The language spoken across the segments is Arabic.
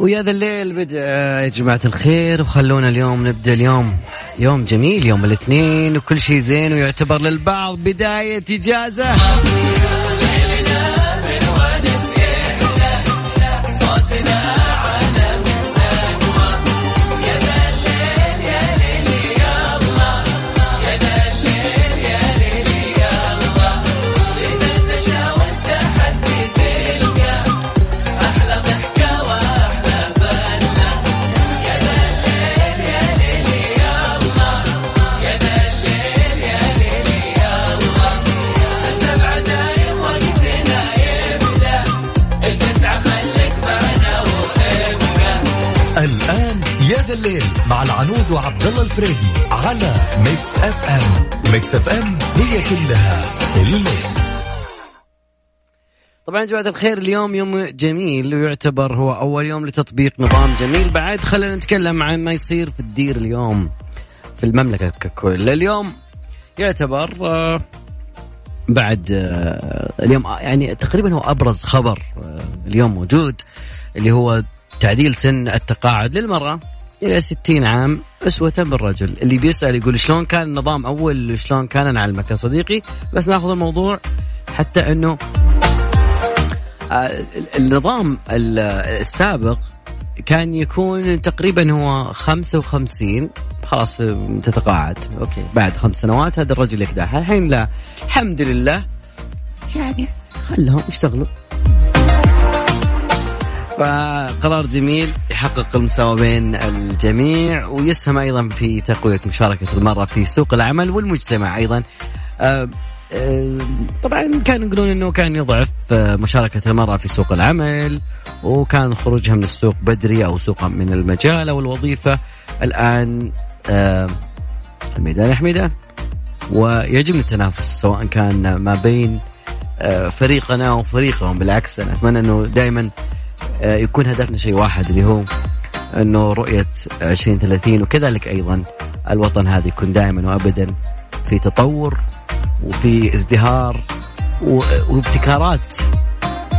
ويا ذا الليل بدأ يا جماعة الخير وخلونا اليوم نبدأ اليوم يوم جميل يوم الاثنين وكل شيء زين ويعتبر للبعض بداية إجازة. وعبد الله الفريدي على Mix FM. Mix FM هي كلها ال Mix. طبعا يا جماعة الخير اليوم يوم جميل ويعتبر هو أول يوم لتطبيق نظام جميل. بعد خلينا نتكلم عن ما يصير في الدير اليوم في المملكة ككل. اليوم يعتبر آه، بعد آه، اليوم آه، يعني تقريبا هو أبرز خبر اليوم موجود اللي هو تعديل سن التقاعد للمرأة. إلى 60 عام أسوة بالرجل. اللي بيسأل يقول شلون كان النظام أول شلون كان نعلمك يا صديقي؟ بس ناخذ الموضوع حتى أنه آه، النظام ال- السابق كان يكون تقريبا هو 55 خلاص تتقاعد. أوكي. بعد خمس سنوات هذا الرجل يكدح الحين لا. الحمد لله. يعني خلهم يشتغلوا. فقرار جميل يحقق المساواة بين الجميع ويسهم أيضا في تقوية مشاركة المرأة في سوق العمل والمجتمع أيضا. آه، آه، طبعا كانوا يقولون إنه كان يضعف آه، مشاركة المرأة في سوق العمل وكان خروجها من السوق بدري أو سوق من المجال أو الوظيفة. الآن الميدان حميدان ويعجبني التنافس سواء كان ما بين فريقنا وفريقهم بالعكس أنا أتمنى إنه دائما يكون هدفنا شيء واحد اللي هو إنه رؤية 2030 وكذلك أيضا الوطن هذا يكون دائما وابدا في تطور وفي ازدهار وابتكارات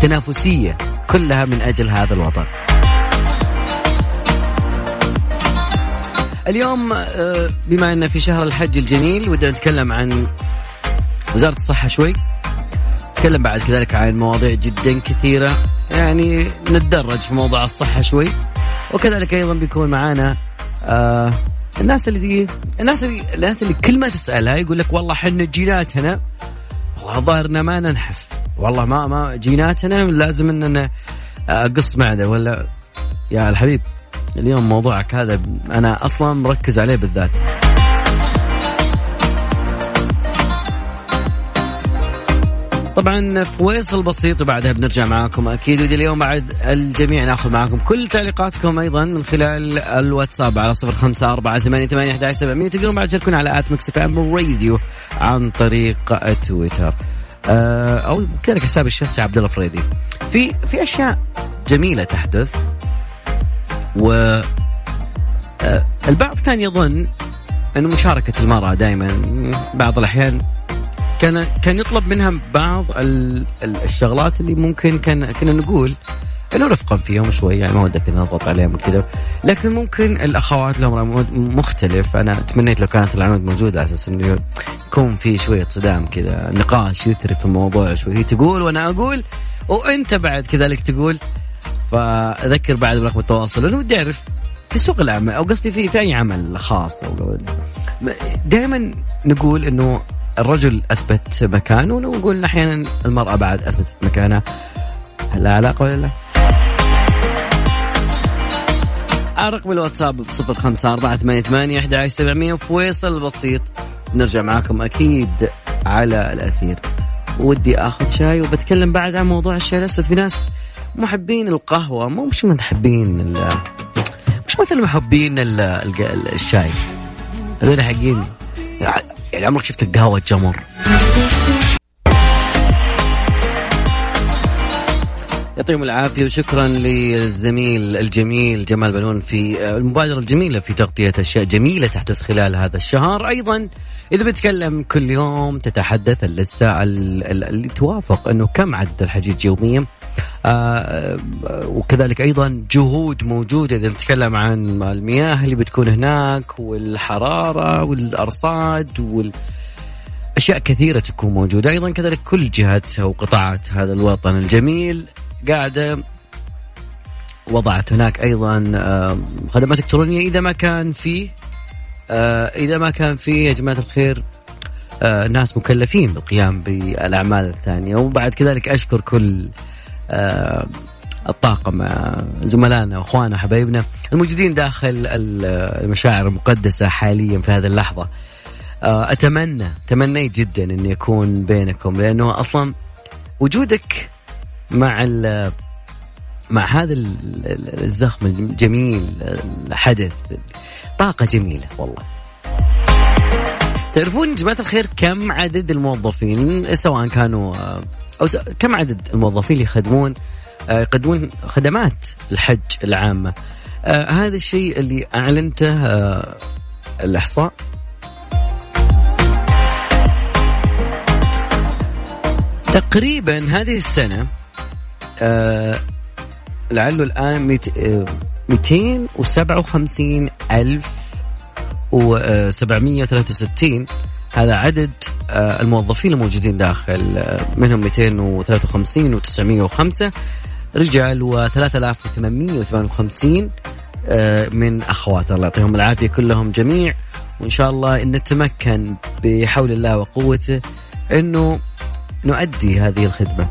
تنافسية كلها من أجل هذا الوطن. اليوم آه، بما أن في شهر الحج الجميل ودنا نتكلم عن وزارة الصحة شوي. نتكلم بعد كذلك عن مواضيع جدا كثيرة. يعني نتدرج في موضوع الصحة شوي. وكذلك أيضا بيكون معانا آه الناس اللي الناس اللي الناس اللي كل ما تسألها يقول لك والله حنا جيناتنا والله ظاهرنا ما ننحف. والله ما ما جيناتنا لازم اننا اقص معده. ولا يا الحبيب اليوم موضوعك هذا أنا أصلا مركز عليه بالذات. طبعا فويصل بسيط وبعدها بنرجع معاكم أكيد. ودي اليوم بعد الجميع ناخذ معاكم كل تعليقاتكم أيضا من خلال الواتساب على صفر خمسة أربعة ثمانية ثمانية أحد سبعمية تقدرون بعد تشاركون على at Mix FM Radio عن طريق تويتر. آه، أو كذلك حسابي الشخصي عبد الله فريدي. في في أشياء جميلة تحدث و آه، البعض كان يظن انه مشاركة المرأة دائما بعض الأحيان كان كان يطلب منها بعض ال- ال- الشغلات اللي ممكن كان كنا نقول إنه رفقا فيهم شوي يعني ما ودك نضغط عليهم وكذا. لكن ممكن الأخوات لهم مختلف. أنا تمنيت لو كانت العنود موجودة على أساس إنه يكون في شوية صدام كذا نقاش يثري في الموضوع شوي. هي تقول وأنا أقول وأنت بعد كذلك تقول. فأذكر بعد برقم التواصل لأنه ودي أعرف في سوق العمل أو قصدي في في أي عمل خاص أو دائما نقول إنه الرجل أثبت مكانه ونقول أحيانا المرأة بعد اثبتت مكانها. هل لها علاقة ولا لا؟ رقم الواتساب بصفر خمسة أربعة ثمانية ثمانية أحد عشر سبعمية فويصل بسيط نرجع معكم أكيد على الأثير. ودي آخذ شاي وبتكلم بعد عن موضوع الشاي الأسود. في ناس محبين القهوة مو مش محبين مش مثل محبين ال- ال- الشاي. هذول حقين يعني عمرك شفت القهوة جمر يعطيهم العافية وشكرا للزميل الجميل جمال بنون في المبادرة الجميلة في تغطية أشياء جميلة تحدث خلال هذا الشهر. أيضا إذا بنتكلم كل يوم تتحدث اللستة ال- ال- اللي توافق أنه كم عدد الحجيج يوميا آه وكذلك أيضا جهود موجودة إذا نتكلم عن المياه اللي بتكون هناك والحرارة والأرصاد وال اشياء كثيرة تكون موجودة. أيضا كذلك كل جهات أو قطاعات هذا الوطن الجميل قاعدة وضعت هناك أيضا آه، خدمات إلكترونية إذا ما كان فيه آه، إذا ما كان فيه يا جماعة الخير آه، ناس مكلفين بالقيام بالأعمال الثانية. وبعد كذلك أشكر كل الطاقم زملائنا وإخواننا وحبايبنا الموجودين داخل المشاعر المقدسة حاليا في هذه اللحظة. أتمنى تمنيت جدا اني يكون بينكم لأنه أصلا وجودك مع مع هذا الزخم الجميل الحدث. طاقة جميلة والله. تعرفون جماعة الخير كم عدد الموظفين سواء كانوا أو كم عدد الموظفين اللي يخدمون يقدمون خدمات الحج العامة؟ هذا الشيء اللي أعلنته الإحصاء. تقريبا هذه السنة آه لعله الآن 257 ألف و763 هذا عدد آه، الموظفين الموجودين داخل آه، منهم 253 و905 رجال و3858 آه، من أخوات. الله يعطيهم العافية كلهم جميع. وإن شاء الله إن نتمكن بحول الله وقوته إنه نؤدي هذه الخدمة.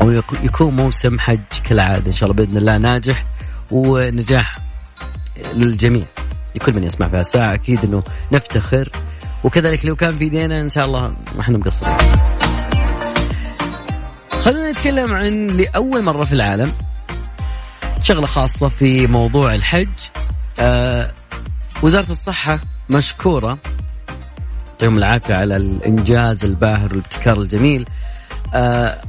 أو يكون موسم حج كالعادة إن شاء الله بإذن الله ناجح ونجاح للجميع. لكل من يسمع في الساعة أكيد إنه نفتخر وكذلك لو كان في ايدينا إن شاء الله ما إحنا مقصرين. خلونا نتكلم عن لأول مرة في العالم. شغلة خاصة في موضوع الحج. آه وزارة الصحة مشكورة. يعطيهم العافية على الإنجاز الباهر والابتكار الجميل.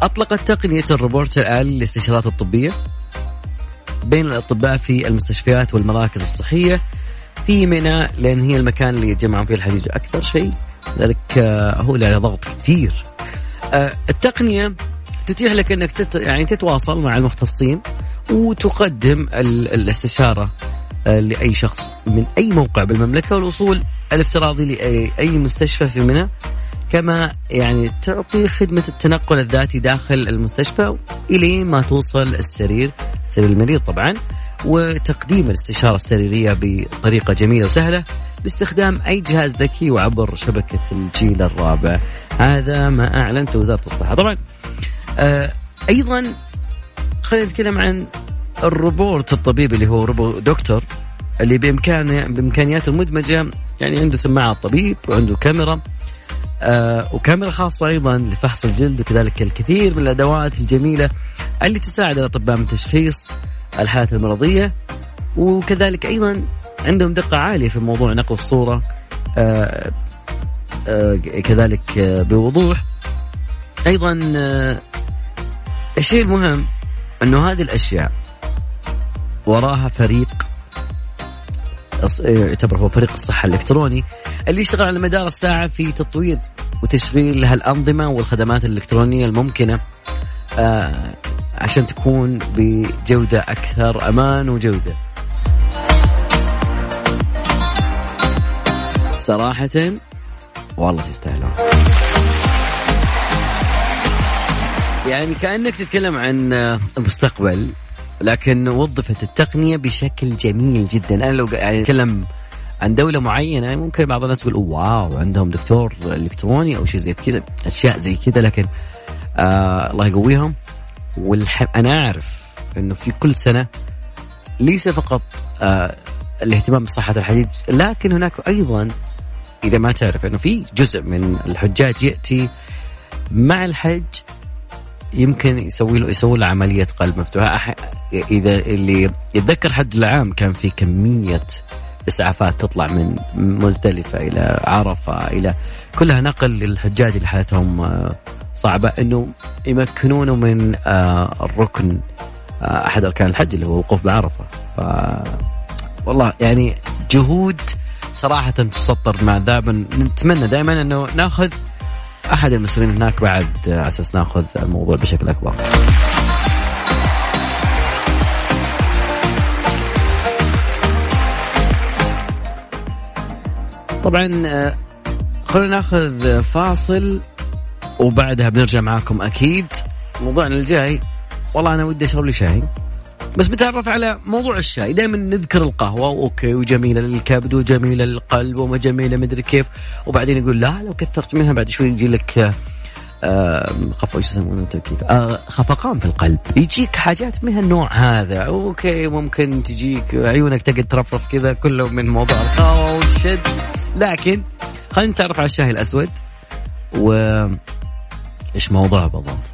أطلقت تقنية الروبوت الآلي للاستشارات الطبية بين الأطباء في المستشفيات والمراكز الصحية في منى لأن هي المكان اللي يتجمعون فيه الحجيج أكثر شيء. ذلك آه، هو على ضغط كثير. آه، التقنية تتيح لك أنك تت... يعني تتواصل مع المختصين وتقدم الاستشارة لأي شخص من أي موقع بالمملكة والوصول الافتراضي لأي مستشفى في منى. كما يعني تعطي خدمة التنقل الذاتي داخل المستشفى إلين ما توصل السرير سرير المريض طبعا وتقديم الاستشارة السريرية بطريقة جميلة وسهلة باستخدام أي جهاز ذكي وعبر شبكة الجيل الرابع. هذا ما أعلنته وزارة الصحة. طبعا آه أيضا خلينا نتكلم عن الروبوت الطبيبي اللي هو روبو دكتور اللي بإمكانه بإمكانياته المدمجة يعني عنده سماعة طبيب وعنده كاميرا. آه وكاميرا خاصة أيضا لفحص الجلد وكذلك الكثير من الأدوات الجميلة اللي تساعد الأطباء من تشخيص الحالات المرضية. وكذلك أيضا عندهم دقة عالية في موضوع نقل الصورة آه آه كذلك بوضوح. أيضا الشيء المهم أنه هذه الأشياء وراها فريق يعتبر هو فريق الصحة الإلكتروني. اللي يشتغل على مدار الساعة في تطوير وتشغيل هالأنظمة والخدمات الإلكترونية الممكنة آه عشان تكون بجودة أكثر أمان وجودة. صراحة والله تستاهلون. يعني كأنك تتكلم عن المستقبل لكن وظفت التقنية بشكل جميل جدا. أنا لو يعني أتكلم عن دولة معينة ممكن بعض الناس يقول واو عندهم دكتور إلكتروني أو شيء زي كذا. أشياء زي كذا لكن آه الله يقويهم. والح... أنا أعرف إنه في كل سنة ليس فقط آه الاهتمام بصحة الحديد لكن هناك أيضا إذا ما تعرف إنه في جزء من الحجاج يأتي مع الحج يمكن يسوي له يسوي له عملية قلب مفتوحة. إذا اللي يتذكر حد العام كان في كمية إسعافات تطلع من مزدلفة إلى عرفة إلى كلها نقل للحجاج اللي حالتهم آه، صعبة إنه يمكنونه من آه، الركن آه، أحد أركان الحج اللي هو الوقوف بعرفة ف والله يعني جهود صراحة تسطر مع ذا نتمنى دائما إنه ناخذ أحد المسؤولين هناك بعد على أساس ناخذ الموضوع بشكل أكبر. طبعا آه، خلونا ناخذ فاصل وبعدها بنرجع معاكم أكيد. موضوعنا الجاي والله أنا ودي أشرب لي شاي. بس بتعرف على موضوع الشاي. دائما نذكر القهوة أوكي وجميلة للكبد وجميلة للقلب وما جميلة مدري كيف. وبعدين يقول لا لو كثرت منها بعد شوي يجي لك آه خف إيش يسمونه آه خفقان في القلب. يجيك حاجات من هالنوع هذا. أوكي ممكن تجيك عيونك تقعد ترفرف كذا كله من موضوع القهوة والشد. لكن خلينا نتعرف على الشاي الأسود. و إيش موضوعه بالضبط؟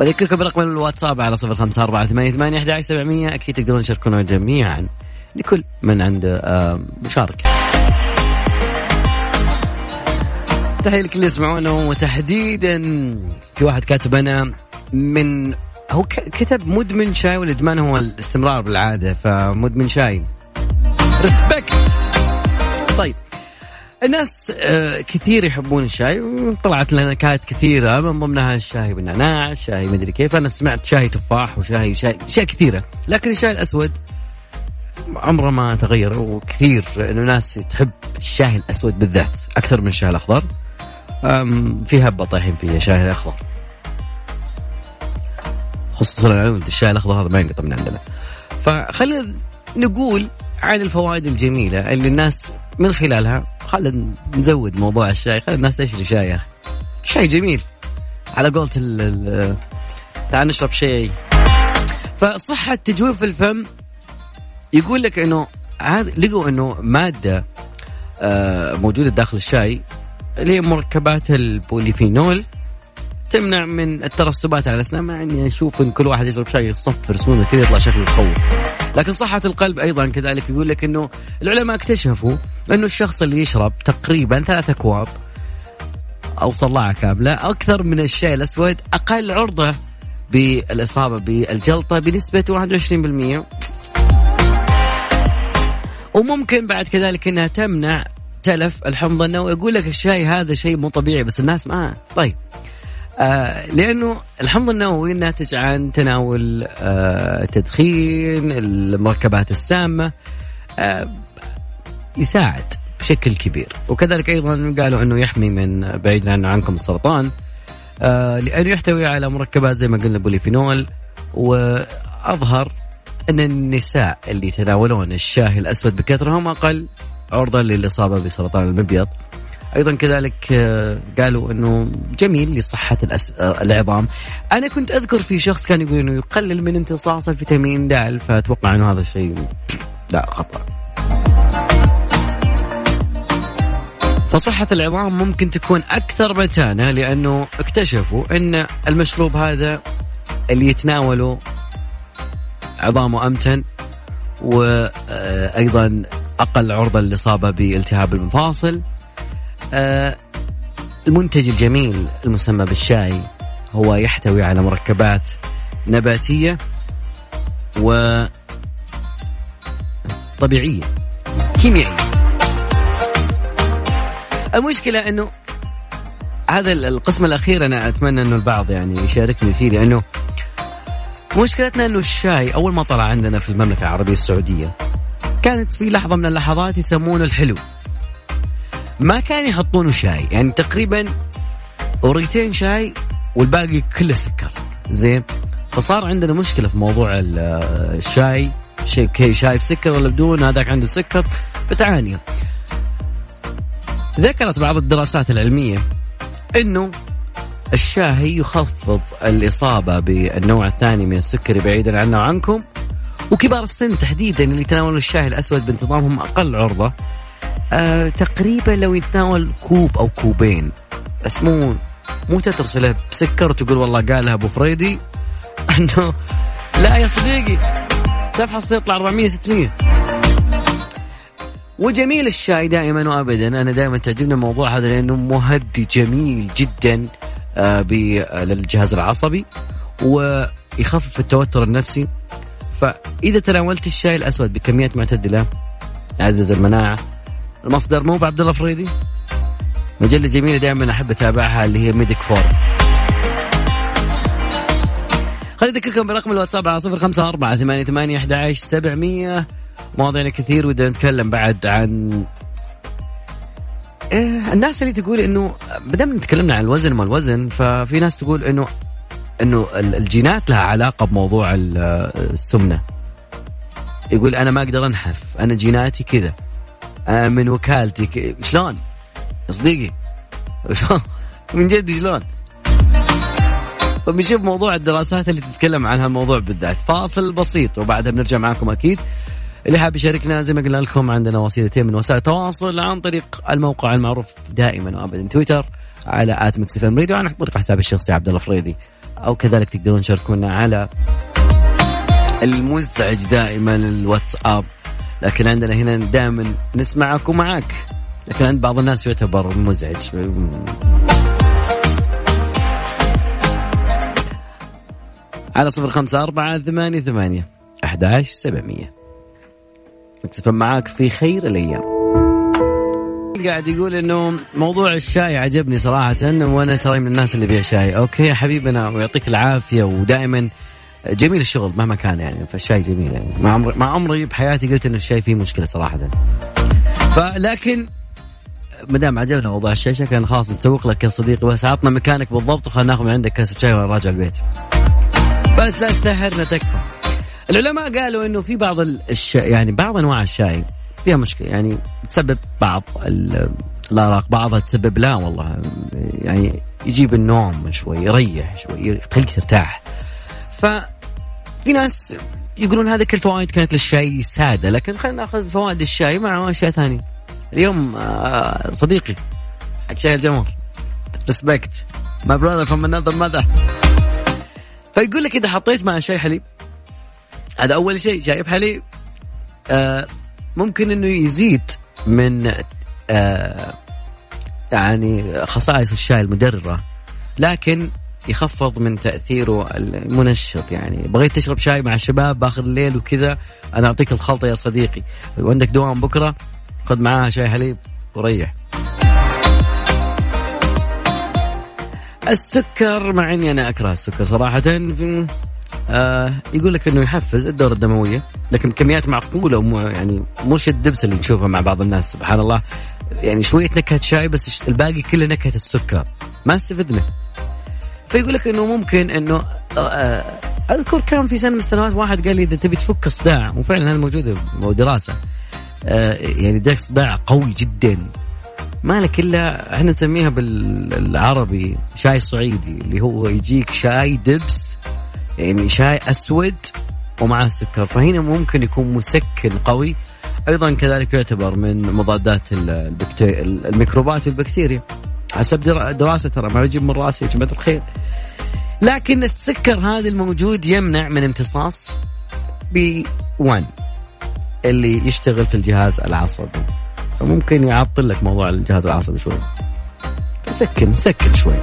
وأذكركم برقم الواتساب على صفر خمسة أربعة ثمانية ثمانية أحد سبعمية. أكيد تقدرون تشاركونا جميعا لكل من عنده مشاركة. تحية لكل اللي يسمعونا وتحديدا في واحد كاتب أنا من هو كتب مدمن شاي والإدمان هو الاستمرار بالعادة فمدمن شاي. ريسبكت طيب. الناس آه، كثير يحبون الشاي طلعت لنا نكات كثيرة من ضمنها الشاي بالنعناع الشاي مدري كيف. أنا سمعت شاي تفاح وشاي شاي أشياء كثيرة لكن الشاي الأسود عمره ما تغير وكثير إنه ناس تحب الشاي الأسود بالذات أكثر من الشاي الأخضر. في هبة طايحين فيها الشاي الأخضر. خصوصا الشاي الأخضر هذا ما ينقطع من عندنا. فخلينا نقول عن الفوائد الجميلة اللي الناس من خلالها خلينا نزود موضوع الشاي خلي الناس تشري شاي يا أخي. شاي جميل. على قولة تعال نشرب شاي. فصحة تجويف الفم يقول لك إنه لقوا إنه مادة آه، موجودة داخل الشاي اللي هي مركبات البوليفينول تمنع من الترسبات على الأسنان مع إني أشوف إن كل واحد يشرب شاي يصفر اسنانه كذا يطلع شكله يخوف. لكن صحة القلب أيضا كذلك يقول لك إنه العلماء اكتشفوا إنه الشخص اللي يشرب تقريبا ثلاث أكواب أو صلاعة كاملة أكثر من الشاي الأسود أقل عرضة بالإصابة بالجلطة بنسبة 21% وممكن بعد كذلك إنها تمنع تلف الحمض النووي يقول لك الشاي هذا شيء مو طبيعي بس الناس ما طيب. آه لأنه الحمض النووي ناتج عن تناول آه تدخين المركبات السامة آه يساعد بشكل كبير. وكذلك أيضا قالوا إنه يحمي من بعيد عن عنكم السرطان آه لأنه يحتوي على مركبات زي ما قلنا بوليفينول. وأظهر أن النساء اللي يتناولون الشاي الأسود بكثره هم أقل عرضة للإصابة بسرطان المبيض. أيضا كذلك آه، قالوا إنه جميل لصحة الأس... آه، العظام. أنا كنت أذكر في شخص كان يقول إنه يقلل من امتصاص الفيتامين د فاتوقع إنه هذا الشيء لا خطأ. فصحة العظام ممكن تكون أكثر متانة لأنه اكتشفوا أن المشروب هذا اللي يتناوله عظامه أمتن وأيضا أقل عرضة للإصابة بالتهاب المفاصل. آه، المنتج الجميل المسمى بالشاي هو يحتوي على مركبات نباتية و طبيعية كيميائية. المشكلة إنه هذا القسم الأخير أنا أتمنى إنه البعض يعني يشاركني فيه لأنه مشكلتنا إنه الشاي أول ما طلع عندنا في المملكة العربية السعودية كانت في لحظة من اللحظات يسمونه الحلو. ما كان يحطونه شاي. يعني تقريبا وريتين شاي والباقي كله سكر. زين؟ فصار عندنا مشكلة في موضوع الشاي. شيء شاي بسكر ولا بدون هذاك عنده سكر. بتعاني. ذكرت بعض الدراسات العلمية إنه الشاهي يخفض الإصابة بالنوع الثاني من السكري بعيدا عنا وعنكم. وكبار السن تحديدا اللي يتناولون الشاي الأسود بانتظامهم أقل عرضة. آه تقريبا لو يتناول كوب أو كوبين. بس مو مو تترسله بسكر وتقول والله قالها أبو فريدي. أنه لا يا صديقي تفحص يطلع 400 600 وجميل الشاي دائما وابدا. أنا دائما تعجبني الموضوع هذا لأنه مهدي جميل جدا آه، للجهاز العصبي ويخفف التوتر النفسي. فإذا تناولت الشاي الأسود بكميات معتدلة يعزز المناعة المصدر مو بعبد الله فريدي؟ مجلة جميلة دائما أحب أتابعها اللي هي ميديك فور. خليني أذكركم برقم الواتساب على صفر خمسة أربعة ثمانية ثمانية أحد سبعمية. مواضيعنا كثير ودنا نتكلم بعد عن إيه الناس اللي تقول إنه بدل تكلمنا عن الوزن ما الوزن ففي ناس تقول إنه إنه الجينات لها علاقة بموضوع السمنة. يقول أنا ما أقدر أنحف أنا جيناتي كذا. من وكالتي شلون؟ يا صديقي. شلون؟ من جد شلون؟ فبنشوف موضوع الدراسات اللي تتكلم عن هالموضوع بالذات. فاصل بسيط وبعدها بنرجع معكم أكيد. اللي حاب يشاركنا زي ما قلنا لكم عندنا وسيلتين من وسائل التواصل عن طريق الموقع المعروف دائما وابدا تويتر على at Mix Radio عن طريق حساب الشخصي عبد الله فريدي. أو كذلك تقدرون تشاركونا على المزعج دائما الواتساب. لكن عندنا هنا دائما نسمعك ومعك. لكن عند بعض الناس يعتبر مزعج. على صفر خمسة أربعة ثمانية ثمانية أحد سبعمية. مكسفا معاك في خير الأيام. قاعد يقول إنه موضوع الشاي عجبني صراحة وأنا ترى من الناس اللي بيها شاي، أوكي يا حبيبنا ويعطيك العافية ودائما جميل الشغل مهما كان يعني فالشاي جميل يعني ما عمري ما عمري بحياتي قلت إنه الشاي فيه مشكلة صراحة. فلكن ما دام عجبنا موضوع الشاشه كان خلاص نسوق لك يا صديقي بس عطنا مكانك بالضبط وخلنا ناخذ من عندك كاسه شاي وأنا راجع البيت. بس لا تسهرنا تكفى. العلماء قالوا إنه في بعض الش... يعني بعض أنواع الشاي فيها مشكلة. يعني تسبب بعض الارق بعضها تسبب لا والله. يعني يجيب النوم شوي يريح شوي يخليك ترتاح. ففي ناس يقولون هذه كل فوائد كانت للشاي سادة لكن خلينا ناخذ فوائد الشاي مع أشياء ثانية. اليوم آه، صديقي حق شاي الجمهور respect my brother from another mother فيقول لك إذا حطيت مع شاي حليب هذا أول شيء شاي بحليب آه ممكن إنه يزيد من آه يعني خصائص الشاي المدررة لكن يخفض من تأثيره المنشط يعني. بغيت تشرب شاي مع الشباب باخر الليل وكذا أنا أعطيك الخلطة يا صديقي. وعندك دوام بكرة خذ معاها شاي حليب وريح. السكر مع إني أنا أكره السكر صراحة. في آه يقول لك إنه يحفز الدورة الدموية لكن كميات معقولة ومو يعني مش الدبس اللي نشوفه مع بعض الناس سبحان الله. يعني شوية نكهة شاي بس الباقي كله نكهة السكر. ما استفدنا فيقول لك إنه ممكن إنه آه أذكر كان في سنة من السنوات واحد قال لي إذا تبي تفك صداع وفعلا هذا موجود دراسة. آه يعني داك صداع قوي جدا. ما لك إلا إحنا نسميها بالعربي شاي صعيدي اللي هو يجيك شاي دبس يعني شاي أسود ومعه سكر. فهنا ممكن يكون مسكن قوي. أيضا كذلك يعتبر من مضادات الميكروبات والبكتيريا. حسب دراسة ترى ما بجيب من راسي يا جماعة الخير. لكن السكر هذا الموجود يمنع من امتصاص بي 1 اللي يشتغل في الجهاز العصبي. فممكن يعطل لك موضوع الجهاز العصبي شوي. سكن سكن شوي.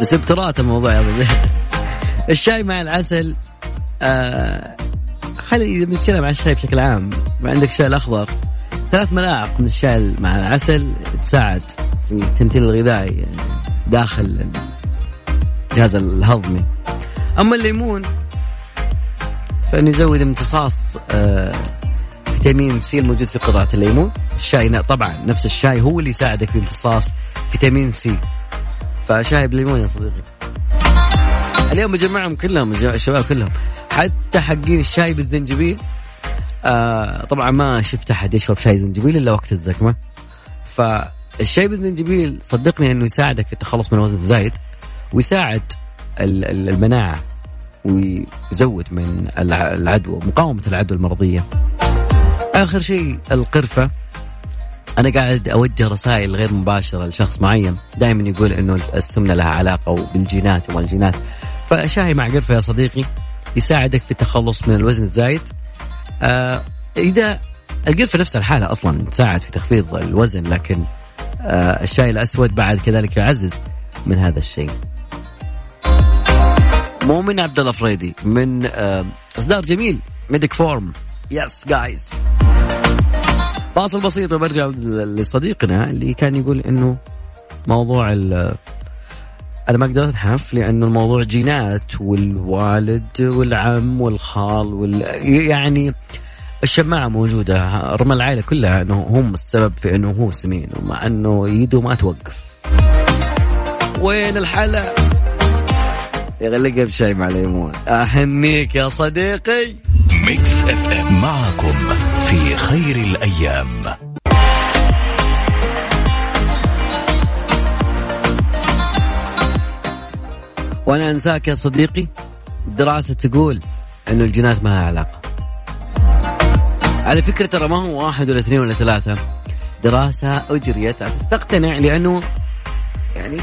بس ابترات الموضوع يا الشاي مع العسل آه خلي نتكلم عن الشاي بشكل عام. عندك الشاي الأخضر. ثلاث ملاعق من الشاي مع العسل تساعد في التمثيل الغذائي يعني داخل الجهاز الهضمي. أما الليمون فإنه يزود امتصاص آه فيتامين سي الموجود في قطعة الليمون. الشاي طبعا نفس الشاي هو اللي يساعدك في امتصاص فيتامين سي. فشاي بليمون يا صديقي. اليوم بجمعهم كلهم الشباب كلهم. حتى حقين الشاي بالزنجبيل آه طبعا ما شفت أحد يشرب شاي زنجبيل إلا وقت الزكمة. فالشاي بالزنجبيل صدقني إنه يساعدك في التخلص من الوزن الزايد ويساعد المناعة ويزود من العدوى مقاومة العدوى المرضية. آخر شيء القرفة. أنا قاعد أوجه رسائل غير مباشرة لشخص معين دائما يقول إنه السمنة لها علاقة بالجينات وما الجينات. فشاي مع قرفه يا صديقي يساعدك في التخلص من الوزن الزايد. آه إذا القرفه نفسها الحالة أصلا تساعد في تخفيض الوزن لكن آه الشاي الأسود بعد كذلك يعزز من هذا الشيء. معكم عبد الله الفريدي من آه إصدار جميل ميديك فورم يس جايز فاصل بسيط وبرجع لصديقنا اللي كان يقول إنه موضوع أنا ما أقدر انحف لأنه الموضوع جينات والوالد والعم والخال وال يعني الشماعة موجودة. رمى على العائلة كلها إنه هم السبب في إنه هو سمين ومع إنه يده ما توقف. وين الحلا؟ يغلق بشاي مع ليمون. أهنيك يا صديقي. Mix FM. معكم في خير الأيام. وأنا أنساك يا صديقي دراسة تقول انه الجينات ما لها علاقة. على فكرة ترى ما هو واحد ولا اثنين ولا ثلاثة. دراسة أجريت عشان تقتنع لأنه يعني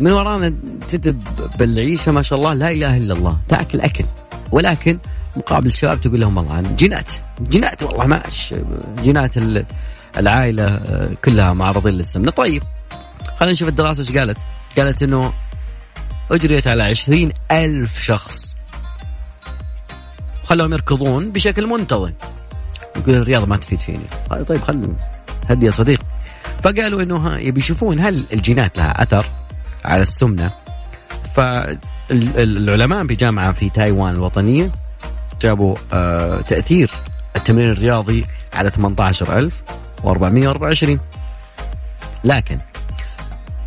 من ورانا تدب بالعيشة ما شاء الله لا إله إلا الله تأكل أكل. ولكن مقابل الشباب تقول لهم والله جينات جينات والله ماش جينات العائلة كلها معرضين للسمنة. طيب خلينا نشوف الدراسة إيش قالت. قالت إنه أجريت على عشرين ألف شخص. خلوهم يركضون بشكل منتظم. يقول الرياضة ما تفيد فيني. طيب خلوا هدي يا صديق فقالوا إنه يبي يشوفون هل الجينات لها أثر على السمنة. فالعلماء بجامعة في تايوان الوطنية جابوا آه تأثير التمرين الرياضي على 18424 لكن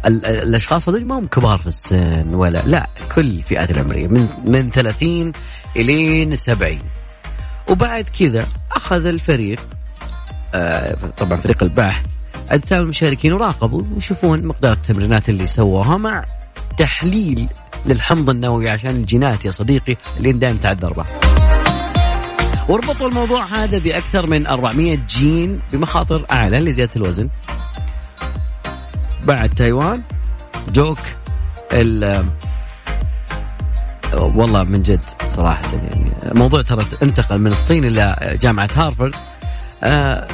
الأشخاص هذول ما هم كبار في السن ولا لا كل فئات العمرية من من 30 إلين 70 وبعد كذا أخذ الفريق آه طبعا فريق البحث اجسام المشاركين وراقبوا ويشوفون مقدار التمرينات اللي سووها مع تحليل للحمض النووي عشان الجينات يا صديقي اللي دائما تعذر به. وربطوا الموضوع هذا بأكثر من 400 جين بمخاطر أعلى لزيادة الوزن. بعد تايوان. جوك ال والله من جد صراحة يعني موضوع ترى انتقل من الصين إلى جامعة هارفرد. آه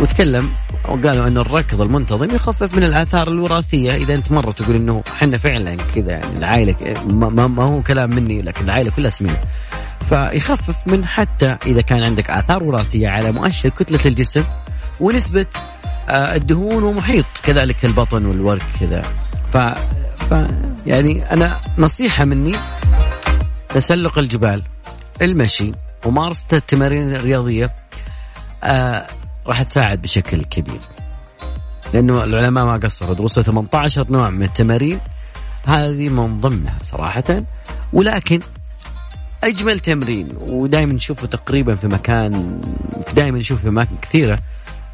وتكلم وقالوا انه الركض المنتظم يخفف من الآثار الوراثية. إذا أنت مرة تقول إنه إحنا فعلا كذا يعني العائلة ما, ما هو كلام مني لكن العائلة كلها سمينة. فيخفف من حتى إذا كان عندك آثار وراثية على مؤشر كتلة الجسم ونسبة آه، الدهون ومحيط. كذلك البطن والورك كذا. ف, ف يعني أنا نصيحة مني تسلق الجبال المشي ومارسه التمارين الرياضية آه راح تساعد بشكل كبير. لأنه العلماء ما قصروا. درسوا 18 نوع من التمارين. هذه من ضمنها صراحة. ولكن أجمل تمرين ودائما نشوفه تقريبا في مكان دائما نشوفه في أماكن كثيرة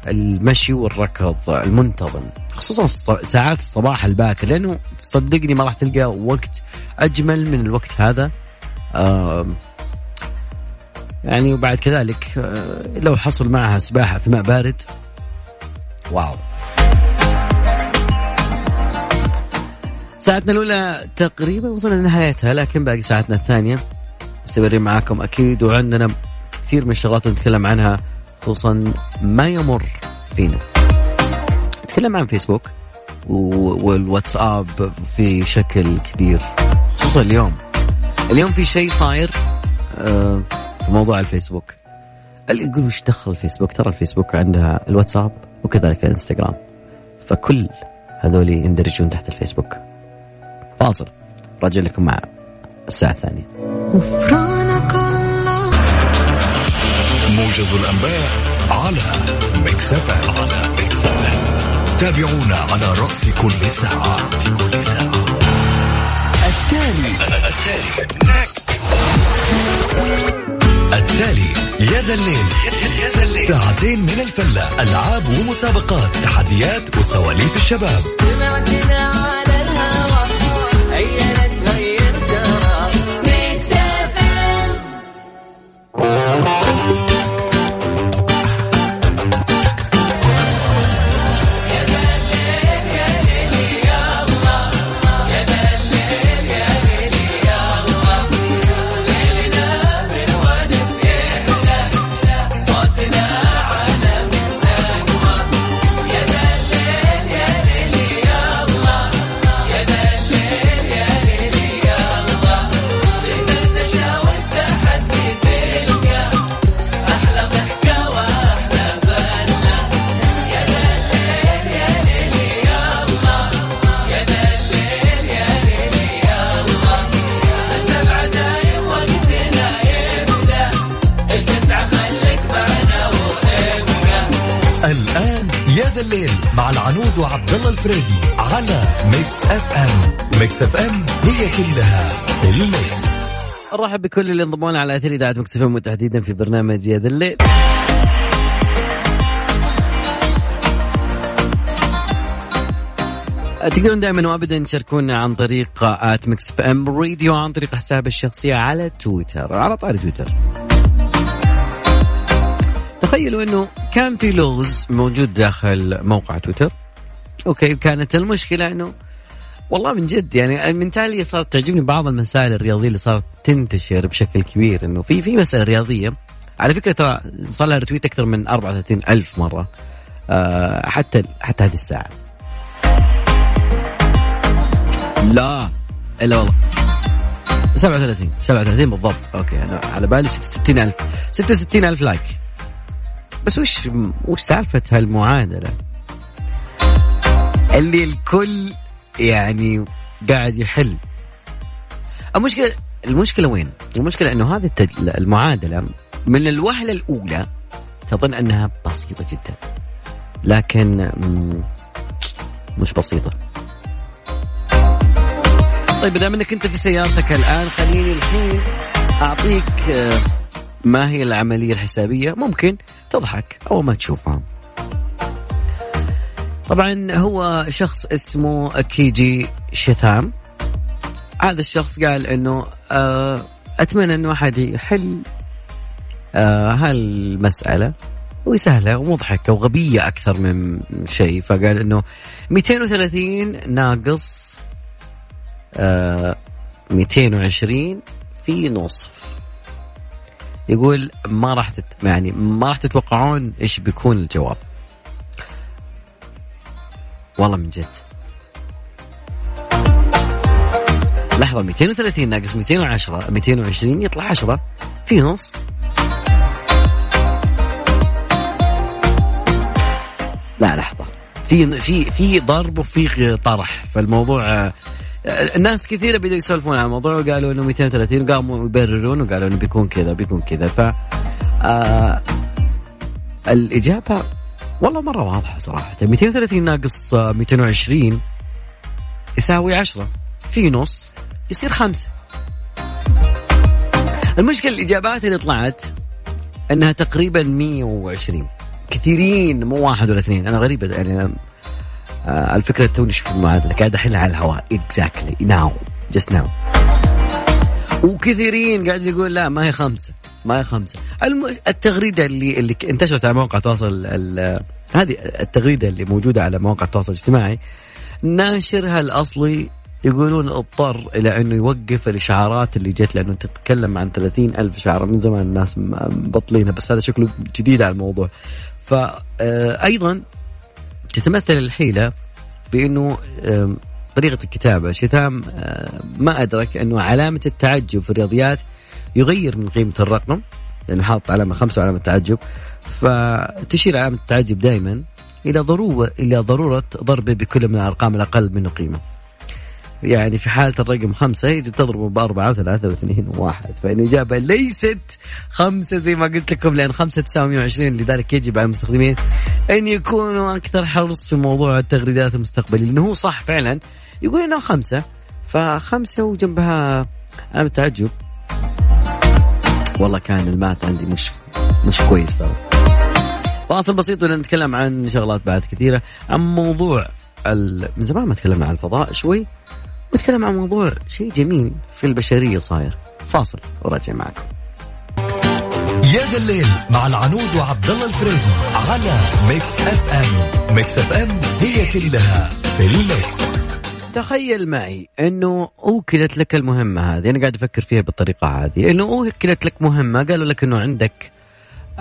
المشي والركض المنتظم خصوصا ساعات الصباح الباكر لأنه صدقني ما راح تلقى وقت أجمل من الوقت هذا. يعني وبعد كذلك آه، لو حصل معها سباحة في ماء بارد واو. ساعتنا الأولى تقريبا وصلنا لنهايتها لكن باقي ساعتنا الثانية. مستمرين معاكم أكيد وعندنا كثير من الشغلات نتكلم عنها. خصوصا ما يمر فينا. نتكلم عن فيسبوك والواتساب في شكل كبير خصوصا اليوم. اليوم في شيء صاير آه في موضوع الفيسبوك. يقول وش دخل الفيسبوك ترى الفيسبوك عندها الواتساب وكذلك الإنستغرام. فكل هذول يندرجون تحت الفيسبوك. فاصل. راجع لكم مع الساعة الثانية. غفرانك موجز الأنباء على Mix على Mix تابعونا على رأس كل ساعة. التالي. التالي يا ذا الليل. ساعتين من الفلة ألعاب ومسابقات تحديات وسواليف الشباب. يا ذا الليل مع العنود وعبد الله الفريدي على Mix FM Mix FM هي كلها الميكس. ارحب بكل اللي انضموا على أثير إذاعة Mix FM وتحديدا في برنامج يا ذا الليل. تقدرون دائما وابدا تشاركونا عن طريق at Mix FM Radio عن طريق حساب الشخصية على تويتر على طاري تويتر. تخيلوا إنه كان في لغز موجود داخل موقع تويتر. أوكي كانت المشكلة إنه والله من جد يعني من تالي صارت تعجبني بعض المسائل الرياضية اللي صارت تنتشر بشكل كبير إنه في في مسألة رياضية. على فكرة ترى صار لها retweet أكثر من 34 ألف مرة أه حتى حتى هذه الساعة. لا إلا والله. 37 37 بالضبط. okay أنا على بالي 66 الف 66 ألف لايك بس وش وش سالفة هالمعادله اللي الكل يعني قاعد يحل. المشكلة المشكلة وين؟ المشكلة إنه هذه المعادلة من الوهلة الأولى تظن أنها بسيطة جدا. لكن مش بسيطة. طيب دام انك أنت في سيارتك الآن خليني الحين أعطيك آه، ما هي العملية الحسابية؟ ممكن تضحك اول ما تشوفها. طبعا هو شخص اسمه كيجي شثام هذا الشخص قال إنه آه، أتمنى إنه أحد يحل آه، هالمسألة. وسهله ومضحكة وغبية أكثر من شيء. فقال إنه 230 ناقص 220 في نصف. يقول ما راح تت... يعني ما راح تتوقعون إيش بيكون الجواب. والله من جد. لحظة 230 ناقص 210 220 يطلع 10 في نص. لا لحظة. في في في ضرب وفي طرح. فالموضوع الناس كثيرة بدأوا يسولفون عن الموضوع وقالوا إنه 230 وقاموا يبررون وقالوا إنه بيكون كذا بيكون كذا. ف آه الإجابة والله مرة واضحة صراحة. 230 ناقص 220 يساوي 10 في نص يصير خمسة. المشكلة الإجابات اللي طلعت أنها تقريبا 120 كثيرين مو واحد ولا اثنين. أنا غريبة يعني آه الفكرة توني شوف المعادلة. قاعد احلها على الهواء. اكزاكتلي ناو جست ناو وكثيرين قاعد يقول لا ما هي خمسة. ما هي خمسة. الم... التغريدة اللي اللي انتشرت على مواقع التواصل ال... هذه التغريدة اللي موجودة على مواقع التواصل الاجتماعي. ناشرها الأصلي يقولون اضطر إلى انه يوقف الإشعارات اللي جت لأنه تتكلم عن 30 ألف إشعار. من زمان الناس مبطلينها بس هذا شكله جديد على الموضوع. فايضا آه، تتمثل الحيلة بأنه طريقة الكتابة شثام ما أدرك أنه علامة التعجب في الرياضيات يغير من قيمة الرقم لأنه حاط علامة خمسة وعلامة تعجب. فتشير علامة التعجب دائما إلى ضرورة إلى ضرورة ضربه بكل من الأرقام الأقل منه قيمة. يعني في حالة الرقم خمسة يجب تضربه بأربعة وثلاثة واثنين وواحد فالإجابة ليست خمسة زي ما قلت لكم لأن خمسة تساوي 120 لذلك يجب على المستخدمين أن يكونوا أكثر حرص في موضوع التغريدات المستقبلية لأنه هو صح فعلا. يقول إنه خمسة فخمسة وجنبها علامة تعجب والله كان الماث عندي مش مش كويس ترى. فاصل بسيط ونتكلم عن شغلات بعد كثيرة. عن موضوع من زمان ما تكلمنا عن الفضاء شوي ونتكلم عن موضوع شيء جميل في البشرية صاير. فاصل وراجع معكم يا ذا الليل مع العنود وعبد الله الفريدي على ميكس اف ام ميكس اف ام هي كلها في الميكس. تخيل معي إنه أوكلت لك المهمة هذه. أنا قاعد أفكر فيها بالطريقة هذه. إنه أوكلت لك مهمة قالوا لك إنه عندك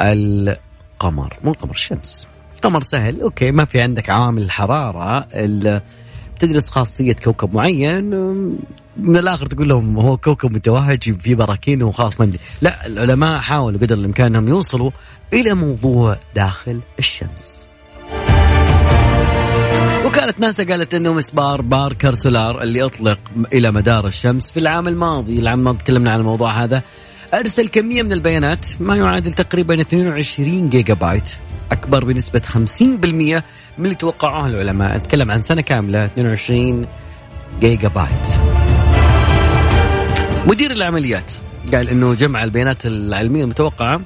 القمر. مو القمر الشمس. قمر سهل okay ما في عندك عوامل الحرارة تدرس خاصية كوكب معين من الآخر تقول لهم هو كوكب متوهج في براكين وخلاص ما لا العلماء حاولوا قدر الإمكان أنهم يوصلوا إلى موضوع داخل الشمس. وكالة ناسا قالت إنه مسبار باركر سولار اللي اطلق إلى مدار الشمس في العام الماضي. العام الماضي تكلمنا عن الموضوع هذا. أرسل كمية من البيانات ما يعادل تقريبا 22 جيجا بايت أكبر بنسبة 50% من اللي توقعوه العلماء؟ أتكلم عن سنة كاملة 22 جيجا بايت مدير العمليات قال إنه جمع البيانات العلمية المتوقعة